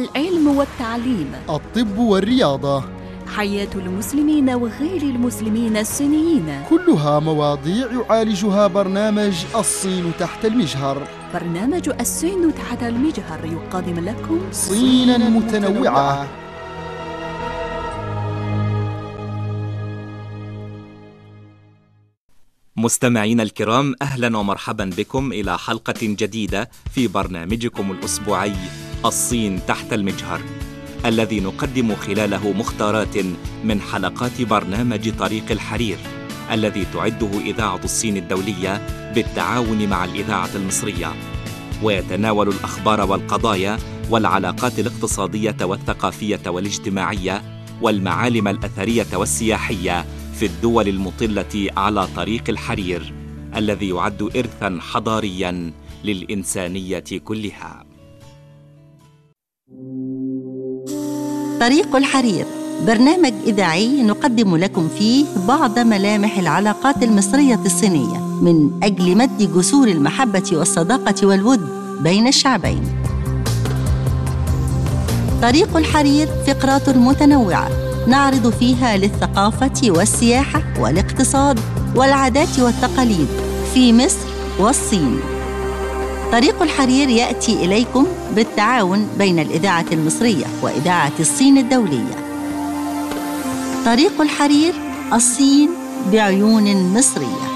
العلم والتعليم. الطب والرياضة. حياة المسلمين وغير المسلمين الصينيين. كلها مواضيع يعالجها برنامج الصين تحت المجهر. برنامج الصين تحت المجهر يقدم لكم صينا متنوعة. مستمعينا الكرام أهلا ومرحبا بكم إلى حلقة جديدة في برنامجكم الأسبوعي. الصين تحت المجهر الذي نقدم خلاله مختارات من حلقات برنامج طريق الحرير الذي تعده إذاعة الصين الدولية بالتعاون مع الإذاعة المصرية. ويتناول الأخبار والقضايا والعلاقات الاقتصادية والثقافية والاجتماعية والمعالم الأثرية والسياحية في الدول المطلة على طريق الحرير الذي يعد ارثا حضاريا للإنسانية كلها. طريق الحرير برنامج إذاعي نقدم لكم فيه بعض ملامح العلاقات المصرية الصينية من أجل مد جسور المحبة والصداقة والود بين الشعبين. طريق الحرير فقرات متنوعة نعرض فيها للثقافة والسياحة والاقتصاد والعادات والتقاليد في مصر والصين. طريق الحرير يأتي إليكم بالتعاون بين الإذاعة المصرية وإذاعة الصين الدولية. طريق الحرير الصين بعيون مصرية.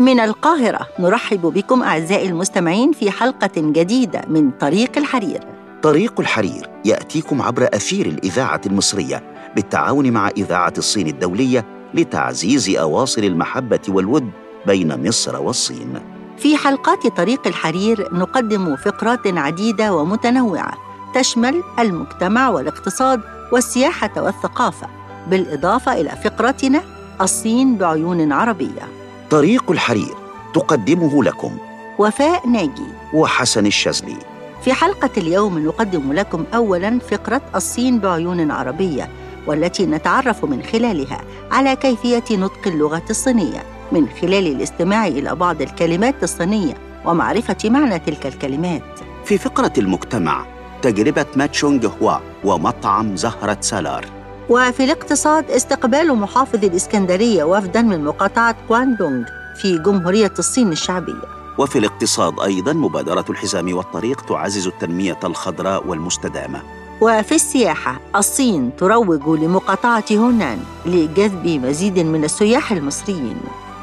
من القاهرة نرحب بكم أعزائي المستمعين في حلقة جديدة من طريق الحرير. طريق الحرير يأتيكم عبر أثير الإذاعة المصرية بالتعاون مع إذاعة الصين الدولية لتعزيز أواصر المحبة والود بين مصر والصين. في حلقات طريق الحرير نقدم فقرات عديدة ومتنوعة تشمل المجتمع والاقتصاد والسياحة والثقافة بالإضافة إلى فقرتنا الصين بعيون عربية. طريق الحرير تقدمه لكم وفاء ناجي. وحسن الشاذلي. في حلقة اليوم نقدم لكم اولا فقرة الصين بعيون عربية والتي نتعرف من خلالها على كيفية نطق اللغة الصينية. من خلال الاستماع إلى بعض الكلمات الصينية ومعرفة معنى تلك الكلمات. في فقرة المجتمع تجربة ماتشونج هوا ومطعم زهرة سالار. وفي الاقتصاد استقبال محافظ الإسكندرية وفدا من مقاطعة كواندونغ في جمهورية الصين الشعبية. وفي الاقتصاد أيضا مبادرة الحزام والطريق تعزز التنمية الخضراء والمستدامة. وفي السياحة الصين تروج لمقاطعة هونان لجذب مزيد من السياح المصريين.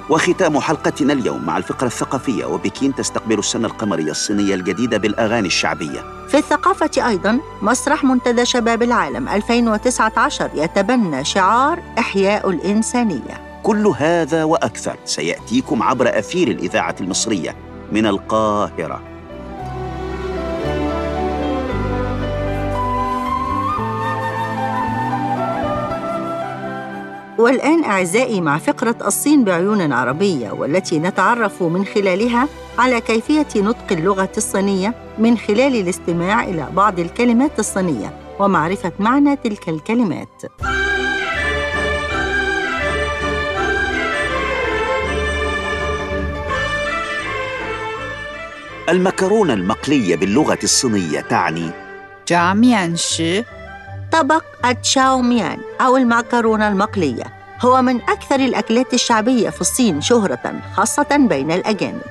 وختام حلقتنا اليوم مع الفقرة الثقافية وبكين تستقبل السنة القمرية الصينية الجديدة بالأغاني الشعبية. في الثقافة أيضا مسرح منتدى شباب العالم 2019 يتبنى شعار إحياء الإنسانية. كل هذا وأكثر سيأتيكم عبر أثير الإذاعة المصرية من القاهرة. والآن أعزائي مع فقرة الصين بعيون عربية والتي نتعرف من خلالها على كيفية نطق اللغة الصينية من خلال الاستماع إلى بعض الكلمات الصينية ومعرفة معنى تلك الكلمات. المكرونة المقلية باللغة الصينية تعني جاميان شي طبق التشاو ميان أو المعكرونة المقلية. هو من أكثر الأكلات الشعبية في الصين شهرة خاصة بين الأجانب.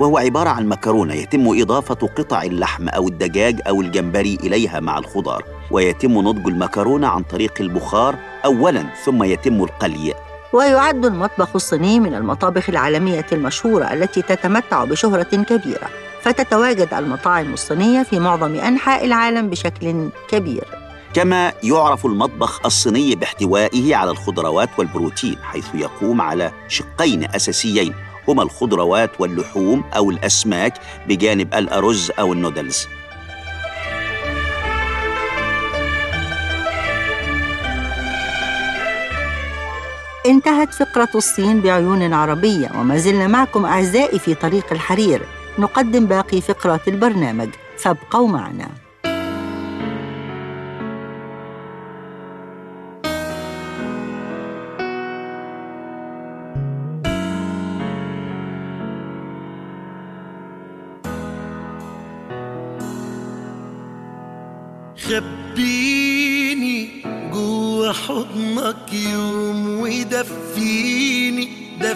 وهو عبارة عن مكرونة يتم إضافة قطع اللحم أو الدجاج أو الجمبري إليها مع الخضار ويتم نضج المكرونة عن طريق البخار أولاً ثم يتم القلي. ويعد المطبخ الصيني من المطابخ العالمية المشهورة التتي تتمتع بشهرة كبيرة. فتتواجد المطاعم الصينية في معظم أنحاء العالم بشكل كبير. كما يعرف المطبخ الصيني باحتوائه على الخضروات والبروتين حيث يقوم على شقين أساسيين هما الخضروات واللحوم أو الأسماك بجانب الأرز أو النودلز. انتهت فقرة الصين بعيون عربية وما زلنا معكم أعزائي في طريق الحرير. نقدم باقي فقرات البرنامج فابقوا معنا. حضنك يوم ودفيني ده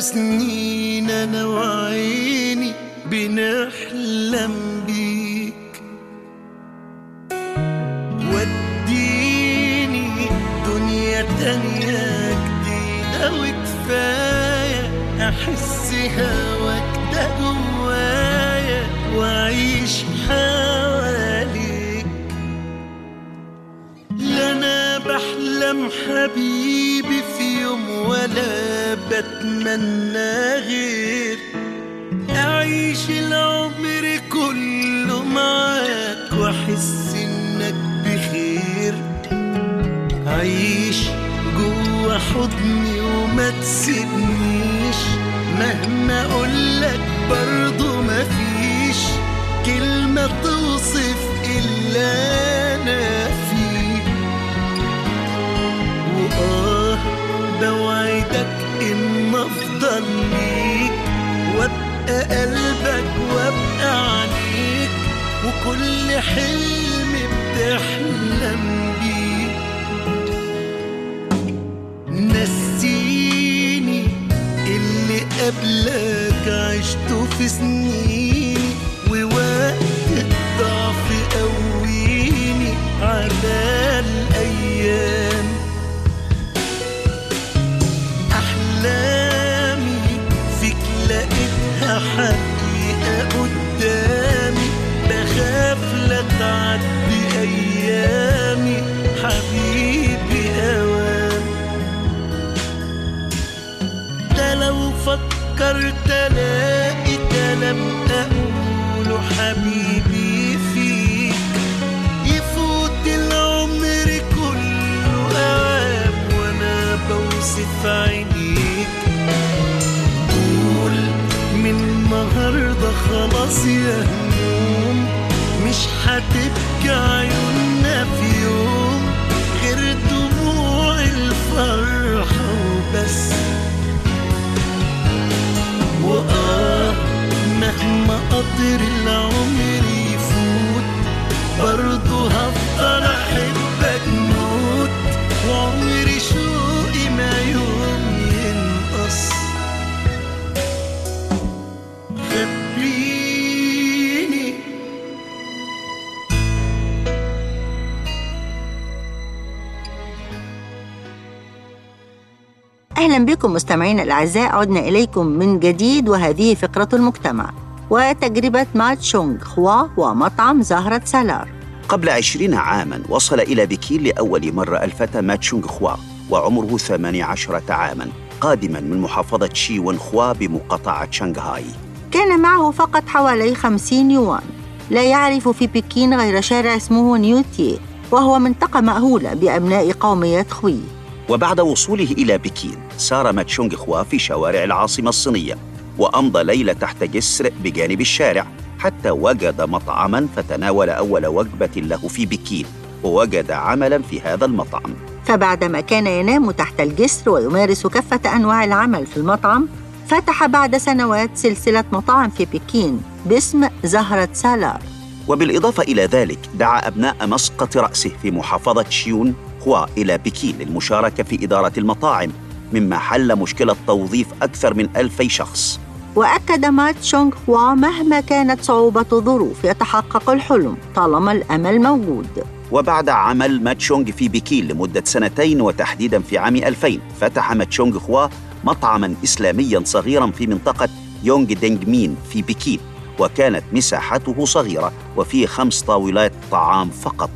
سنين أنا وعيني بنحلم بيك. وديني دنيا تانية جديدة وكفاية. أحس هواك ده جوايا وأعيش حواليك حبيبي في يوم ولا بتمنى غير أعيش العمر كله معاك وأحس إنك بخير. عيش جوا حضني وما تسيبنيش. مهما أقولك برضو إن أفضل ليك وأبقى قلبك وأبقى عليك وكل حلم بتحلم بيه. نسيني اللي قبلك عشته في سنيني خلاص يا هموم مش هتبكي عيوننا في يوم غير دموع الفرحة وبس. وآه مهما قطر العمر يفوت برضه هفضل أحبك. أهلا بكم مستمعينا الأعزاء عدنا إليكم من جديد وهذه فقرة المجتمع وتجربة مات شونغ خوا ومطعم زهرة سالار. قبل عشرين عاما وصل إلى بكين لأول مرة الفتى ماتشونغ خوا وعمره 18 عاما قادما من محافظة شي ون خوا بمقاطعة شنغهاي كان معه فقط حوالي 50 يوان. لا يعرف في بكين غير شارع اسمه نيوتيه وهو منطقة مأهولة بأبناء قومية خوي. وبعد وصوله إلى بكين سار ماتشونغ خوا في شوارع العاصمة الصينية وأمضى ليلة تحت جسر بجانب الشارع حتى وجد مطعما فتناول أول وجبة له في بكين ووجد عملا في هذا المطعم. فبعدما كان ينام تحت الجسر ويمارس كافة أنواع العمل في المطعم فتح بعد سنوات سلسلة مطاعم في بكين باسم زهرة سالار. وبالإضافة إلى ذلك دعا أبناء مسقط رأسه في محافظة شيون هوا إلى بكين للمشاركة في إدارة المطاعم مما حل مشكلة توظيف أكثر من ألفي شخص. وأكد مات شونغ هوا مهما كانت صعوبة الظروف يتحقق الحلم طالما الأمل موجود. وبعد عمل ماتشونغ في بكين لمدة سنتين وتحديدا في عام 2000 فتح ماتشونغ خوا مطعما إسلاميا صغيرا في منطقة يونغ دينغ مين في بكين وكانت مساحته صغيرة وفيه خمس طاولات طعام فقط.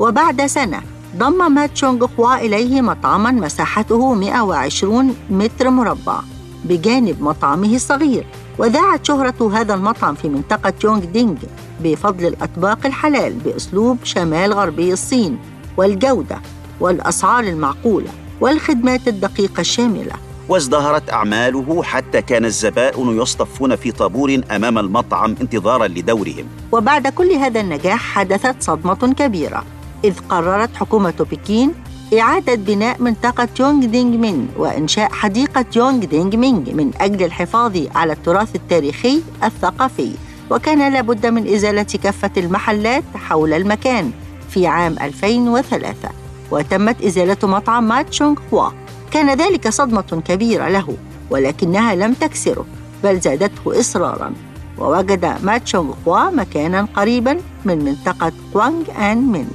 وبعد سنة ضم مات شونغ هوا إليه مطعما مساحته 120 متر مربع بجانب مطعمه الصغير وذاعت شهرة هذا المطعم في منطقة يونغ دينغ بفضل الأطباق الحلال بأسلوب شمال غربي الصين والجودة والأسعار المعقولة والخدمات الدقيقة الشاملة. وازدهرت أعماله حتى كان الزبائن يصطفون في طابور أمام المطعم انتظارا لدورهم. وبعد كل هذا النجاح حدثت صدمة كبيرة. إذ قررت حكومة بكين إعادة بناء منطقة يونغ دينغ مين وإنشاء حديقة يونغ دينغ مينغ من أجل الحفاظ على التراث التاريخي الثقافي. وكان لابد من إزالة كافة المحلات حول المكان في عام 2003 وتمت إزالة مطعم ما تشونغ هوا. كان ذلك صدمة كبيرة له ولكنها لم تكسره بل زادته إصرارا. ووجد ما تشونغ هوا مكانا قريبا من منطقة كوانغ آن من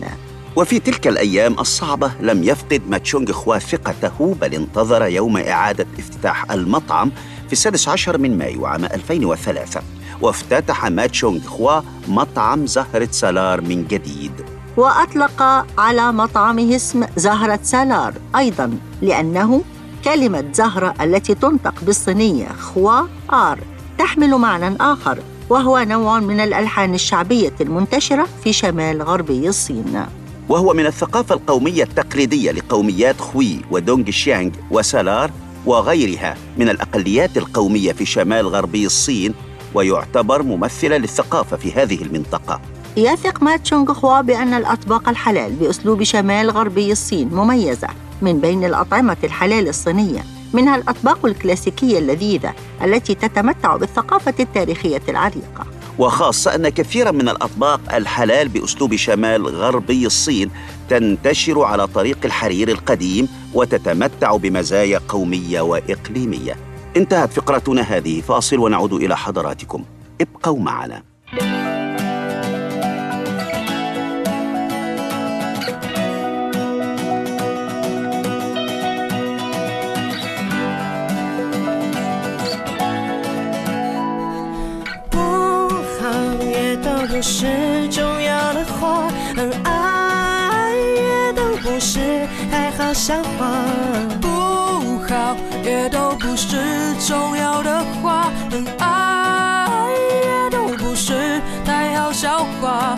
وفي تلك الأيام الصعبة لم يفقد ماتشونغ خوا ثقته بل انتظر يوم إعادة افتتاح المطعم في السادس عشر من مايو عام 2003 وافتتح ماتشونغ خوا مطعم زهرة سالار من جديد. وأطلق على مطعمه اسم زهرة سالار أيضا لأنه كلمة زهرة التي تنطق بالصينية خوا آر تحمل معنى آخر وهو نوع من الألحان الشعبية المنتشرة في شمال غربي الصين. وهو من الثقافة القومية التقليدية لقوميات خوي ودونغ شيانغ وسالار وغيرها من الأقليات القومية في شمال غربي الصين ويعتبر ممثلا للثقافة في هذه المنطقة. يثق ما تشونغ خوا بأن الأطباق الحلال بأسلوب شمال غربي الصين مميزة من بين الأطعمة الحلال الصينية. منها الأطباق الكلاسيكية اللذيذة التي تتمتع بالثقافة التاريخية العريقة. وخاصة أن كثيرا من الأطباق الحلال بأسلوب شمال غربي الصين تنتشر على طريق الحرير القديم وتتمتع بمزايا قومية وإقليمية. انتهت فقرتنا هذه فاصل ونعود إلى حضراتكم. ابقوا معنا. 不是重要的话，恩爱也都不是太好笑话。不好也都不是重要的话，恩爱也都不是太好笑话。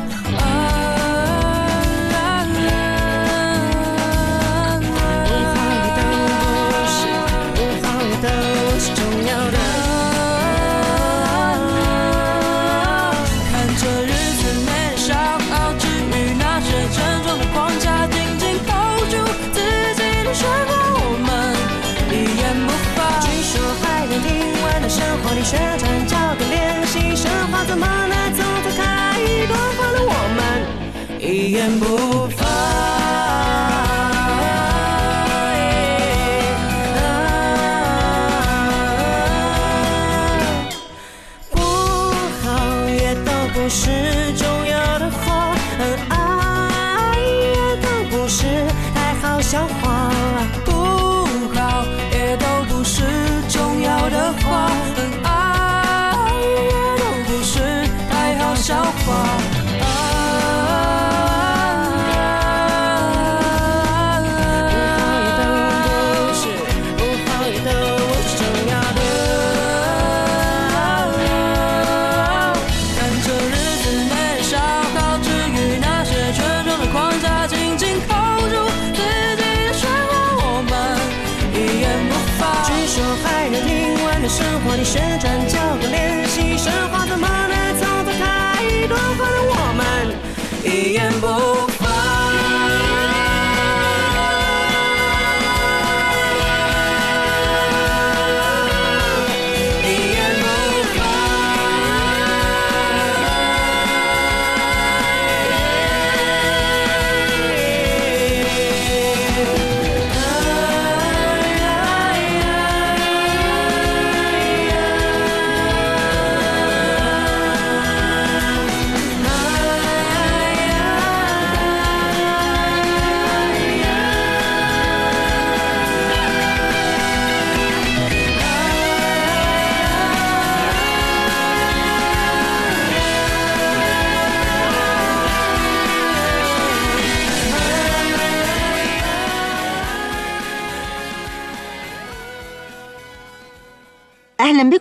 旋转交个练习，生活怎么能从头开？多坏了我们一言不发。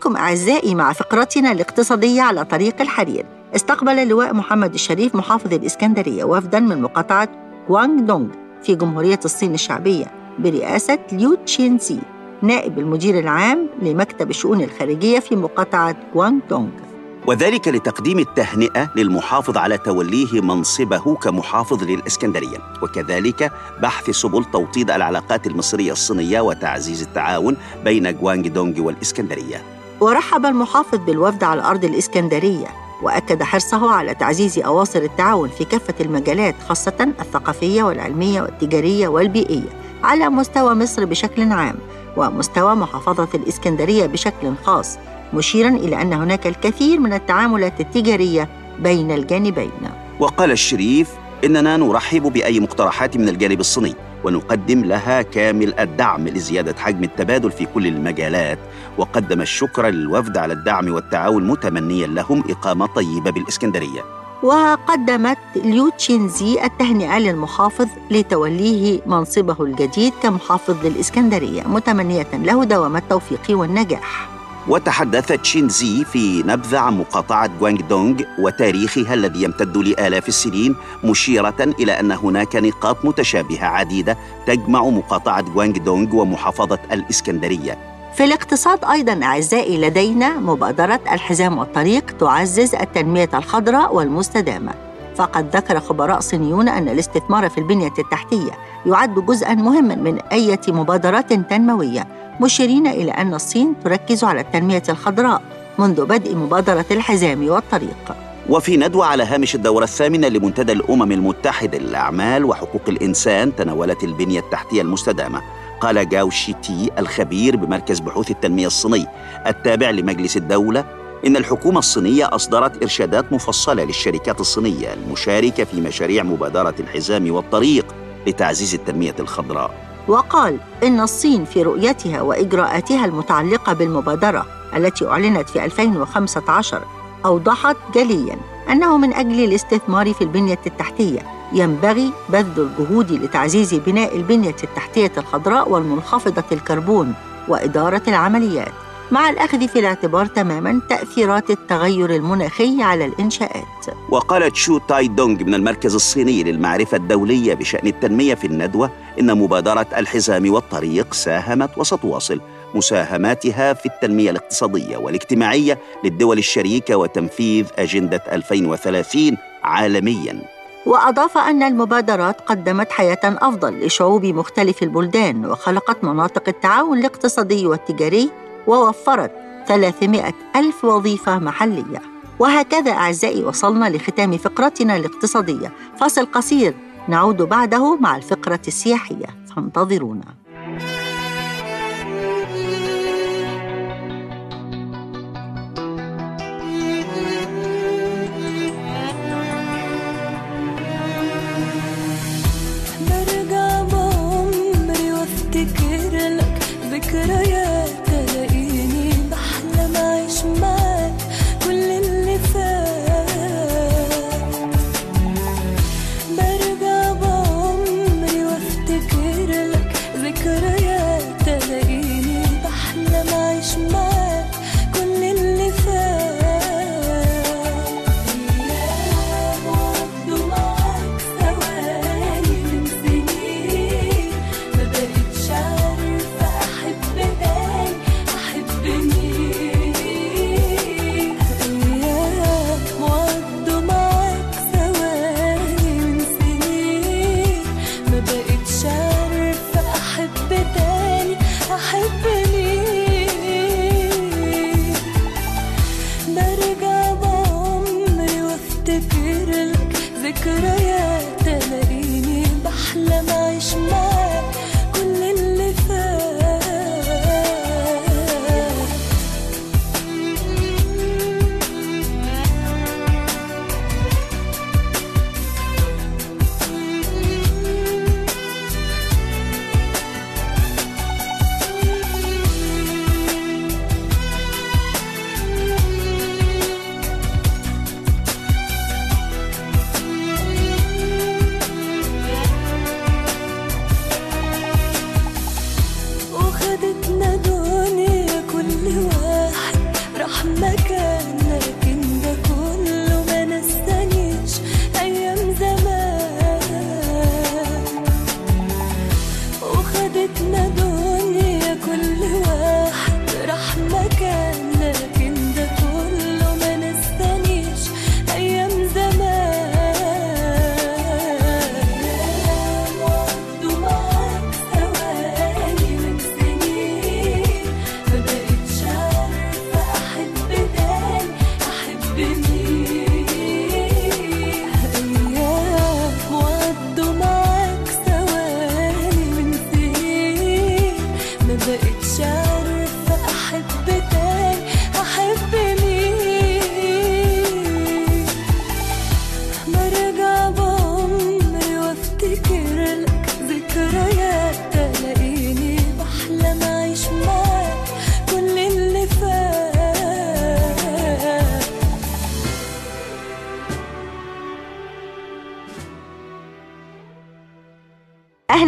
بكم أعزائي مع فقرتنا الاقتصادية على طريق الحرير. استقبل اللواء محمد الشريف محافظ الإسكندرية وفدا من مقاطعة كوانغ دونغ في جمهورية الصين الشعبية برئاسة ليو تشينزي نائب المدير العام لمكتب الشؤون الخارجية في مقاطعة كوانغ دونغ وذلك لتقديم التهنئة للمحافظ على توليه منصبه كمحافظ للإسكندرية. وكذلك بحث سبل توطيد العلاقات المصرية الصينية وتعزيز التعاون بين جوانج دونج والإسكندرية. ورحب المحافظ بالوفد على أرض الإسكندرية وأكد حرصه على تعزيز أواصر التعاون في كافة المجالات خاصة الثقافية والعلمية والتجارية والبيئية على مستوى مصر بشكل عام ومستوى محافظة الإسكندرية بشكل خاص مشيرا إلى أن هناك الكثير من التعاملات التجارية بين الجانبين. وقال الشريف إننا نرحب بأي مقترحات من الجانب الصيني ونقدم لها كامل الدعم لزيادة حجم التبادل في كل المجالات وقدم الشكر للوفد على الدعم والتعاون متمنيا لهم إقامة طيبة بالإسكندرية. وقدمت ليو تشينزي التهنئة للمحافظ لتوليه منصبه الجديد كمحافظ للإسكندرية متمنية له دوام التوفيق والنجاح. وتحدثت شينزي في نبذة عن مقاطعة جوانغ دونغ وتاريخها الذي يمتد لآلاف السنين مشيرة إلى أن هناك نقاط متشابهة عديدة تجمع مقاطعة جوانغ دونغ ومحافظة الإسكندرية. في الاقتصاد أيضا أعزائي لدينا مبادرة الحزام والطريق تعزز التنمية الخضراء والمستدامة. فقد ذكر خبراء صينيون أن الاستثمار في البنية التحتية يعد جزءا مهما من أي مبادرات تنموية مشيرين إلى أن الصين تركز على التنمية الخضراء منذ بدء مبادرة الحزام والطريق. وفي ندوة على هامش الدورة الثامنة لمنتدى الأمم المتحدة للأعمال وحقوق الإنسان تناولت البنية التحتية المستدامة. قال جاو شيتي الخبير بمركز بحوث التنمية الصيني التابع لمجلس الدولة إن الحكومة الصينية أصدرت إرشادات مفصلة للشركات الصينية المشاركة في مشاريع مبادرة الحزام والطريق لتعزيز التنمية الخضراء. وقال إن الصين في رؤيتها وإجراءاتها المتعلقة بالمبادرة التي أعلنت في 2015 أوضحت جلياً أنه من أجل الاستثمار في البنية التحتية ينبغي بذل الجهود لتعزيز بناء البنية التحتية الخضراء والمنخفضة الكربون وإدارة العمليات. مع الأخذ في الاعتبار تماما تأثيرات التغير المناخي على الإنشاءات. وقالت شو تاي دونغ من المركز الصيني للمعرفة الدولية بشأن التنمية في الندوة إن مبادرة الحزام والطريق ساهمت وستواصل مساهماتها في التنمية الاقتصادية والاجتماعية للدول الشريكة وتنفيذ أجندة 2030 عالمياً. وأضاف أن المبادرات قدمت حياة أفضل لشعوب مختلف البلدان وخلقت مناطق التعاون الاقتصادي والتجاري ووفرت 300 ألف وظيفة محلية. وهكذا أعزائي وصلنا لختام فقرتنا الاقتصادية. فاصل قصير نعود بعده مع الفقرة السياحية. فانتظرونا.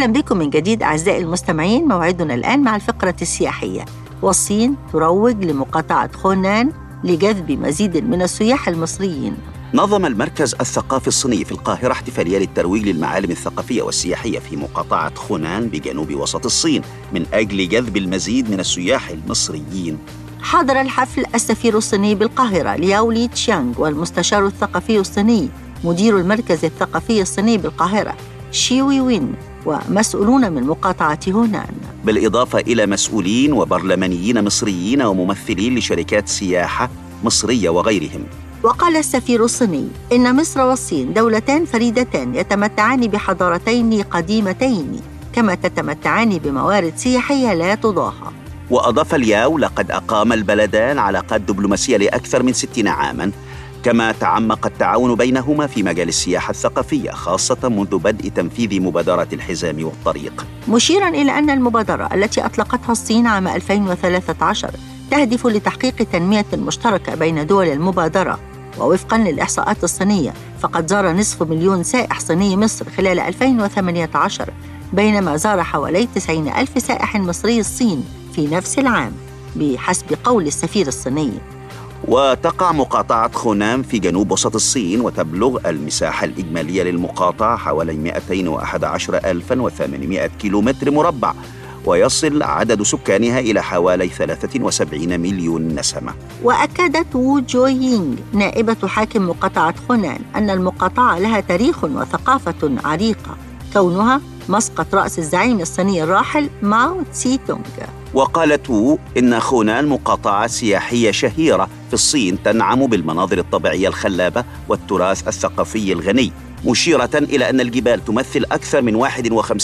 أهلا بكم من جديد أعزائي المستمعين موعدنا الآن مع الفقرة السياحية. والصين تروج لمقاطعة خونان لجذب مزيد من السياح المصريين. نظم المركز الثقافي الصيني في القاهرة احتفالية للترويج للمعالم الثقافية والسياحية في مقاطعة خونان بجنوب وسط الصين من أجل جذب المزيد من السياح المصريين. حضر الحفل السفير الصيني بالقاهرة لياو لي تشيانغ والمستشار الثقافي الصيني مدير المركز الثقافي الصيني بالقاهرة شيوي وين. ومسؤولون من مقاطعة هونان. بالإضافة إلى مسؤولين وبرلمانيين مصريين وممثلين لشركات سياحة مصرية وغيرهم. وقال السفير الصيني إن مصر والصين دولتان فريدتان يتمتعان بحضارتين قديمتين كما تتمتعان بموارد سياحية لا تضاهى. وأضاف الياو لقد أقام البلدان علاقات دبلوماسية لأكثر من ستين عاماً كما تعمق التعاون بينهما في مجال السياحة الثقافية خاصة منذ بدء تنفيذ مبادرة الحزام والطريق. مشيرا إلى أن المبادرة التي أطلقتها الصين عام 2013 تهدف لتحقيق تنمية مشتركة بين دول المبادرة ووفقا للإحصاءات الصينية فقد زار نصف مليون سائح صيني مصر خلال 2018 بينما زار حوالي 90 ألف سائح مصري الصين في نفس العام بحسب قول السفير الصيني. وتقع مقاطعة خونام في جنوب وسط الصين وتبلغ المساحة الإجمالية للمقاطعة حوالي 211800 كيلومتر مربع ويصل عدد سكانها إلى حوالي 73 مليون نسمة. وأكدت وو جو يينغ نائبة حاكم مقاطعة خونان أن المقاطعة لها تاريخ وثقافة عريقة. كونها مسقط رأس الزعيم الصيني الراحل ماو تسي تونغ وقالت وو إن خونان مقاطعة سياحية شهيرة في الصين تنعم بالمناظر الطبيعية الخلابة والتراث الثقافي الغني مشيرة إلى أن الجبال تمثل أكثر من 51%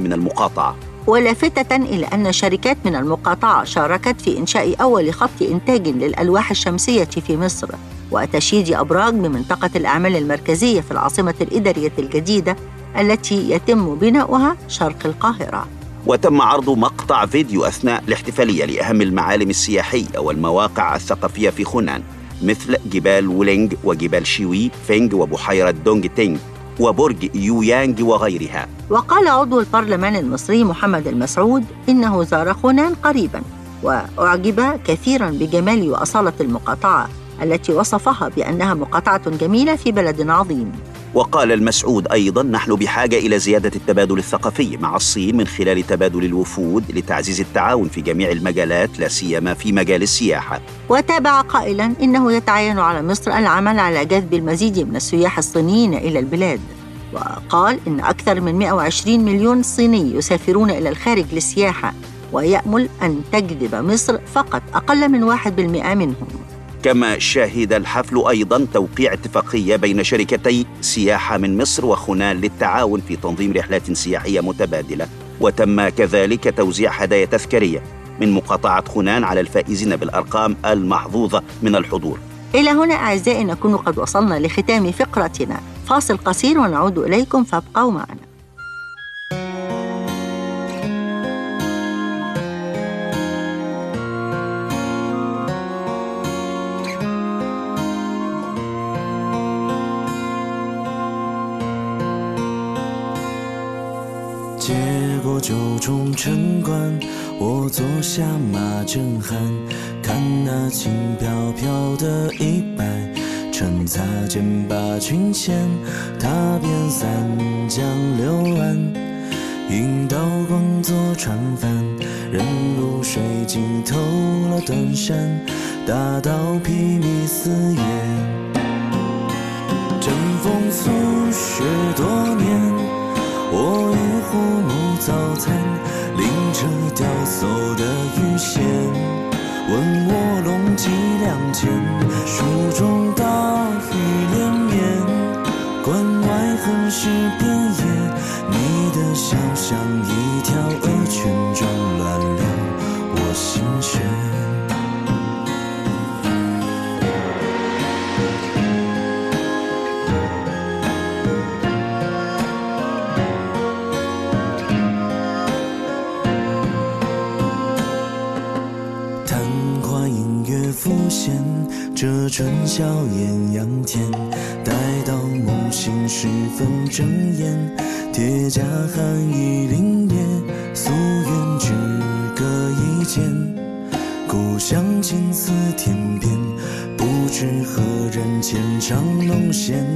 من المقاطعة. ولافتة إلى أن شركات من المقاطعة شاركت في إنشاء أول خط إنتاج للألواح الشمسية في مصر وتشييد أبراج بمنطقة الأعمال المركزية في العاصمة الإدارية الجديدة التي يتم بناؤها شرق القاهرة. وتم عرض مقطع فيديو أثناء الاحتفالية لأهم المعالم السياحية والمواقع الثقافية في خنان مثل جبال وولينغ وجبال شيوي فينغ وبحيرة دونغ تينغ وبرج يويانغ وغيرها. وقال عضو البرلمان المصري محمد المسعود إنه زار خنان قريبا وأعجب كثيرا بجمال وأصالة المقاطعة التي وصفها بأنها مقاطعة جميلة في بلد عظيم. وقال المسعود أيضا نحن بحاجة إلى زيادة التبادل الثقافي مع الصين من خلال تبادل الوفود لتعزيز التعاون في جميع المجالات لا سيما في مجال السياحة. وتابع قائلا إنه يتعين على مصر العمل على جذب المزيد من السياح الصينيين إلى البلاد. وقال إن أكثر من 120 مليون صيني يسافرون إلى الخارج للسياحة ويأمل أن تجذب مصر فقط أقل من 1% منهم. كما شهد الحفل أيضا توقيع اتفاقية بين شركتي سياحة من مصر وخنان للتعاون في تنظيم رحلات سياحية متبادلة. وتم كذلك توزيع هدايا تذكارية من مقاطعة خنان على الفائزين بالأرقام المحظوظة من الحضور. إلى هنا أعزائي نكون قد وصلنا لختام فقرتنا. فاصل قصير ونعود إليكم فابقوا معنا. 我坐下马正酣，看那轻飘飘的衣摆，趁擦肩把裙掀，踏遍三江六岸，引刀光作船帆，人如水浸透了断山，大道披靡四野，阵风宿雪多年。我与虎母早餐，拎着钓叟的鱼线，问我龙几两钱？书中大雨连绵，关外横尸遍野，你的笑像一条笑艳阳天，待到梦醒时分睁眼，铁甲寒意凛冽，夙愿只隔一剑。故乡近似天边，不知何人浅唱弄弦，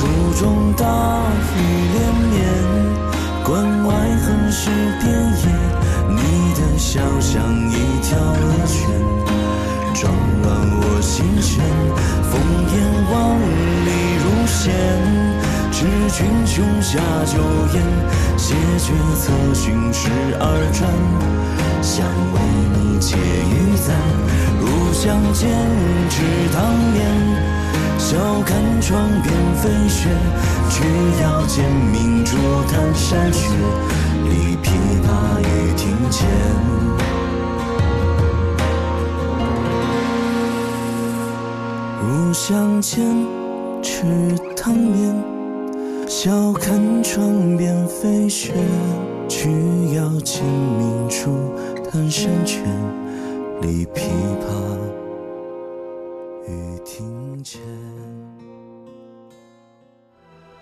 书中大雨连绵，关外横尸遍野，你的笑像一条恶犬，撞乱我心弦，烽烟万里如线。知君穷下酒宴，谢绝策勋十二转，想为你解玉簪。入相见，知当年。笑看窗边飞雪，却要见明珠弹山雪。立琵琶于庭前。入相见，池塘边。笑看窗边飞雪，却要见明珠弹山雀。立琵琶 于庭前。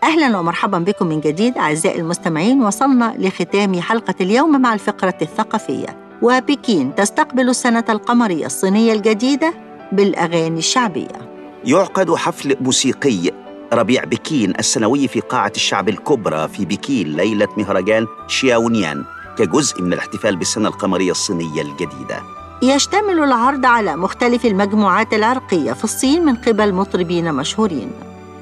أهلا ومرحبا بكم من جديد أعزائي المستمعين وصلنا لختام حلقة اليوم مع الفقرة الثقافية وبكين تستقبل السنة القمرية الصينية الجديدة بالأغاني الشعبية يعقد حفل موسيقي ربيع بكين السنوي في قاعة الشعب الكبرى في بكين ليلة مهرجان شياونيان كجزء من الاحتفال بالسنة القمرية الصينية الجديدة يشتمل العرض على مختلف المجموعات العرقية في الصين من قبل مطربين مشهورين.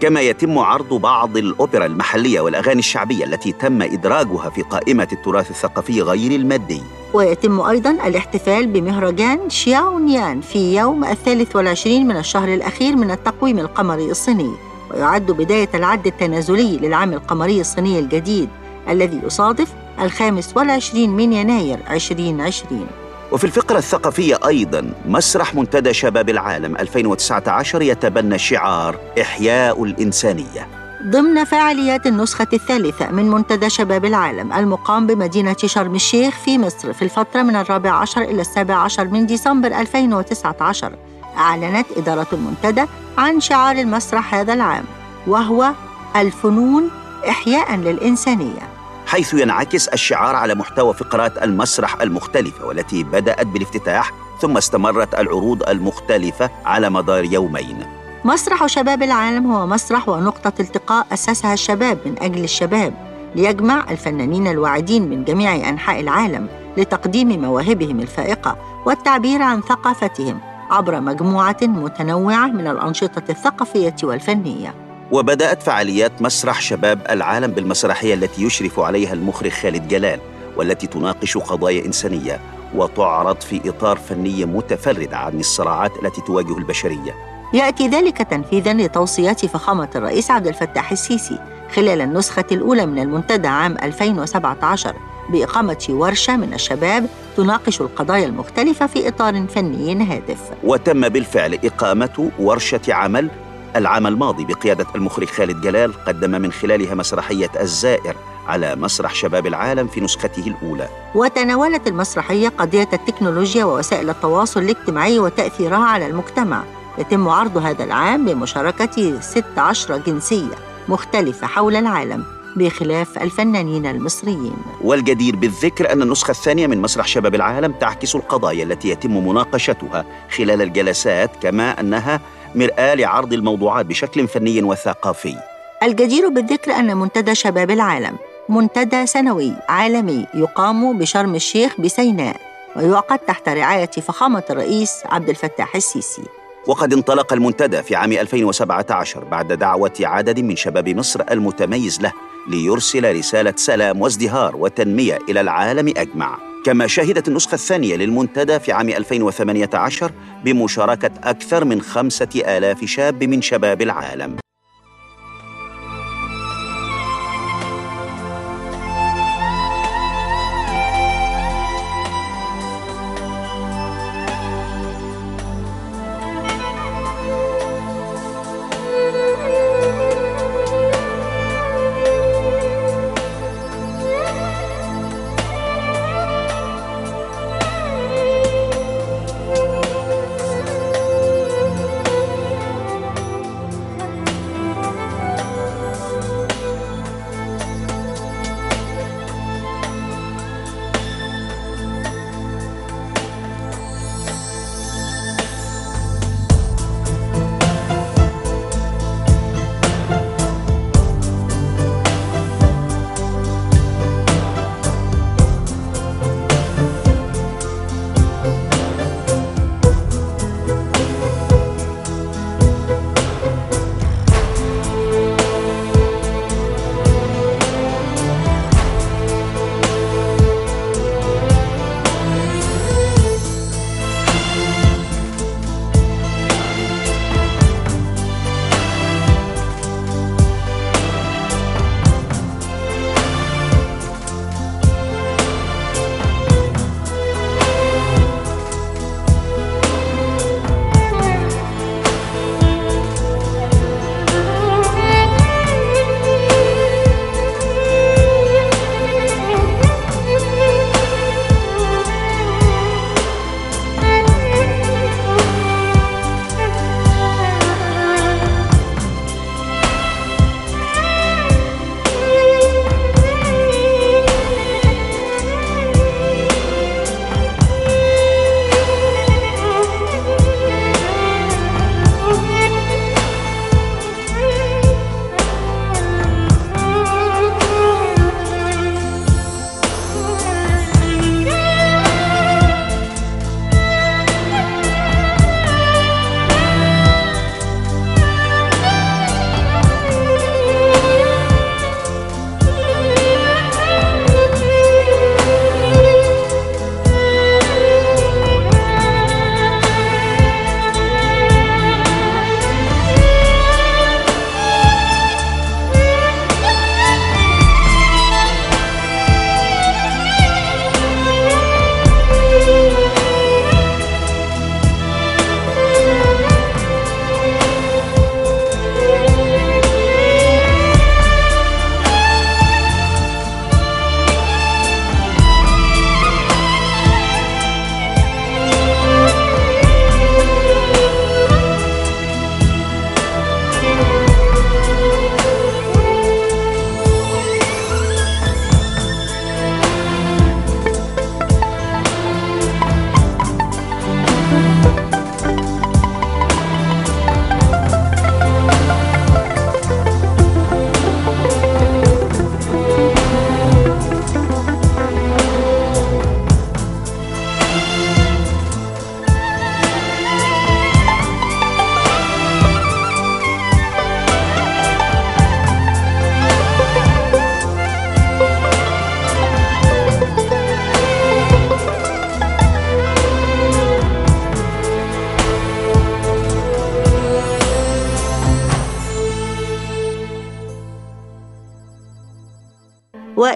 كما يتم عرض بعض الأوبرا المحلية والأغاني الشعبية التي تم إدراجها في قائمة التراث الثقافي غير المادي. ويتم أيضا الاحتفال بمهرجان شياونيان في يوم الثالث والعشرين من الشهر الأخير من التقويم القمري الصيني. ويعد بداية العد التنازلي للعام القمري الصيني الجديد الذي يصادف الخامس والعشرين من يناير 2020 وفي الفقرة الثقافية أيضا مسرح منتدى شباب العالم 2019 يتبنى شعار إحياء الإنسانية. ضمن فعاليات النسخة الثالثة من منتدى شباب العالم المقام بمدينة شرم الشيخ في مصر في الفترة من الرابع عشر إلى السابع عشر من ديسمبر 2019 أعلنت إدارة المنتدى عن شعار المسرح هذا العام وهو الفنون إحياء للإنسانية. حيث ينعكس الشعار على محتوى فقرات المسرح المختلفة والتي بدأت بالافتتاح ثم استمرت العروض المختلفة على مدار يومين. مسرح شباب العالم هو مسرح ونقطة التقاء أسسها الشباب من أجل الشباب ليجمع الفنانين الواعدين من جميع أنحاء العالم لتقديم مواهبهم الفائقة والتعبير عن ثقافتهم عبر مجموعة متنوعة من الأنشطة الثقافية والفنية. وبدأت فعاليات مسرح شباب العالم بالمسرحية التي يشرف عليها المخرج خالد جلال والتي تناقش قضايا إنسانية وتعرض في إطار فني متفرد عن الصراعات التي تواجه البشرية. يأتي ذلك تنفيذا لتوصيات فخامة الرئيس عبد الفتاح السيسي خلال النسخة الأولى من المنتدى عام 2017 بإقامة ورشة من الشباب تناقش القضايا المختلفة في إطار فني هادف. وتم بالفعل إقامة ورشة عمل العام الماضي بقيادة المخرج خالد جلال قدم من خلالها مسرحية الزائر على مسرح شباب العالم في نسخته الأولى. وتناولت المسرحية قضية التكنولوجيا ووسائل التواصل الاجتماعي وتأثيرها على المجتمع. يتم عرض هذا العام بمشاركة 16 جنسية مختلفة حول العالم بخلاف الفنانين المصريين. والجدير بالذكر أن النسخة الثانية من مسرح شباب العالم تعكس القضايا التي يتم مناقشتها خلال الجلسات كما أنها مرآة لعرض الموضوعات بشكل فني وثقافي. الجدير بالذكر أن منتدى شباب العالم منتدى سنوي عالمي يقام بشرم الشيخ بسيناء ويعقد تحت رعاية فخامة الرئيس عبد الفتاح السيسي. وقد انطلق المنتدى في عام 2017 بعد دعوة عدد من شباب مصر المتميز له ليرسل رسالة سلام وازدهار وتنمية إلى العالم أجمع. كما شهدت النسخة الثانية للمنتدى في عام 2018 بمشاركة أكثر من خمسة آلاف شاب من شباب العالم.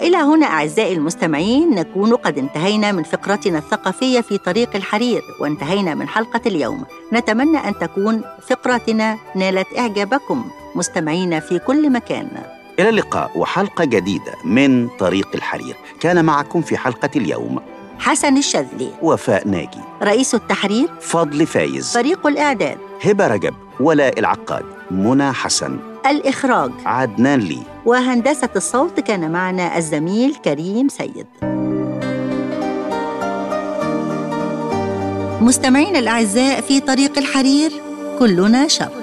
والى هنا أعزائي المستمعين نكون قد انتهينا من فقرتنا الثقافية في طريق الحرير وانتهينا من حلقة اليوم. نتمنى أن تكون فقرتنا نالت إعجابكم. مستمعينا في كل مكان. إلى اللقاء وحلقة جديدة من طريق الحرير. كان معكم في حلقة اليوم حسن الشاذلي وفاء ناجي. رئيس التحرير. فضل فايز. فريق الإعداد. هبة رجب. ولاء العقاد. منى حسن. الإخراج. عدنان لي. وهندسة الصوت كان معنا الزميل كريم سيد. مستمعينا الأعزاء في طريق الحرير كلنا شرق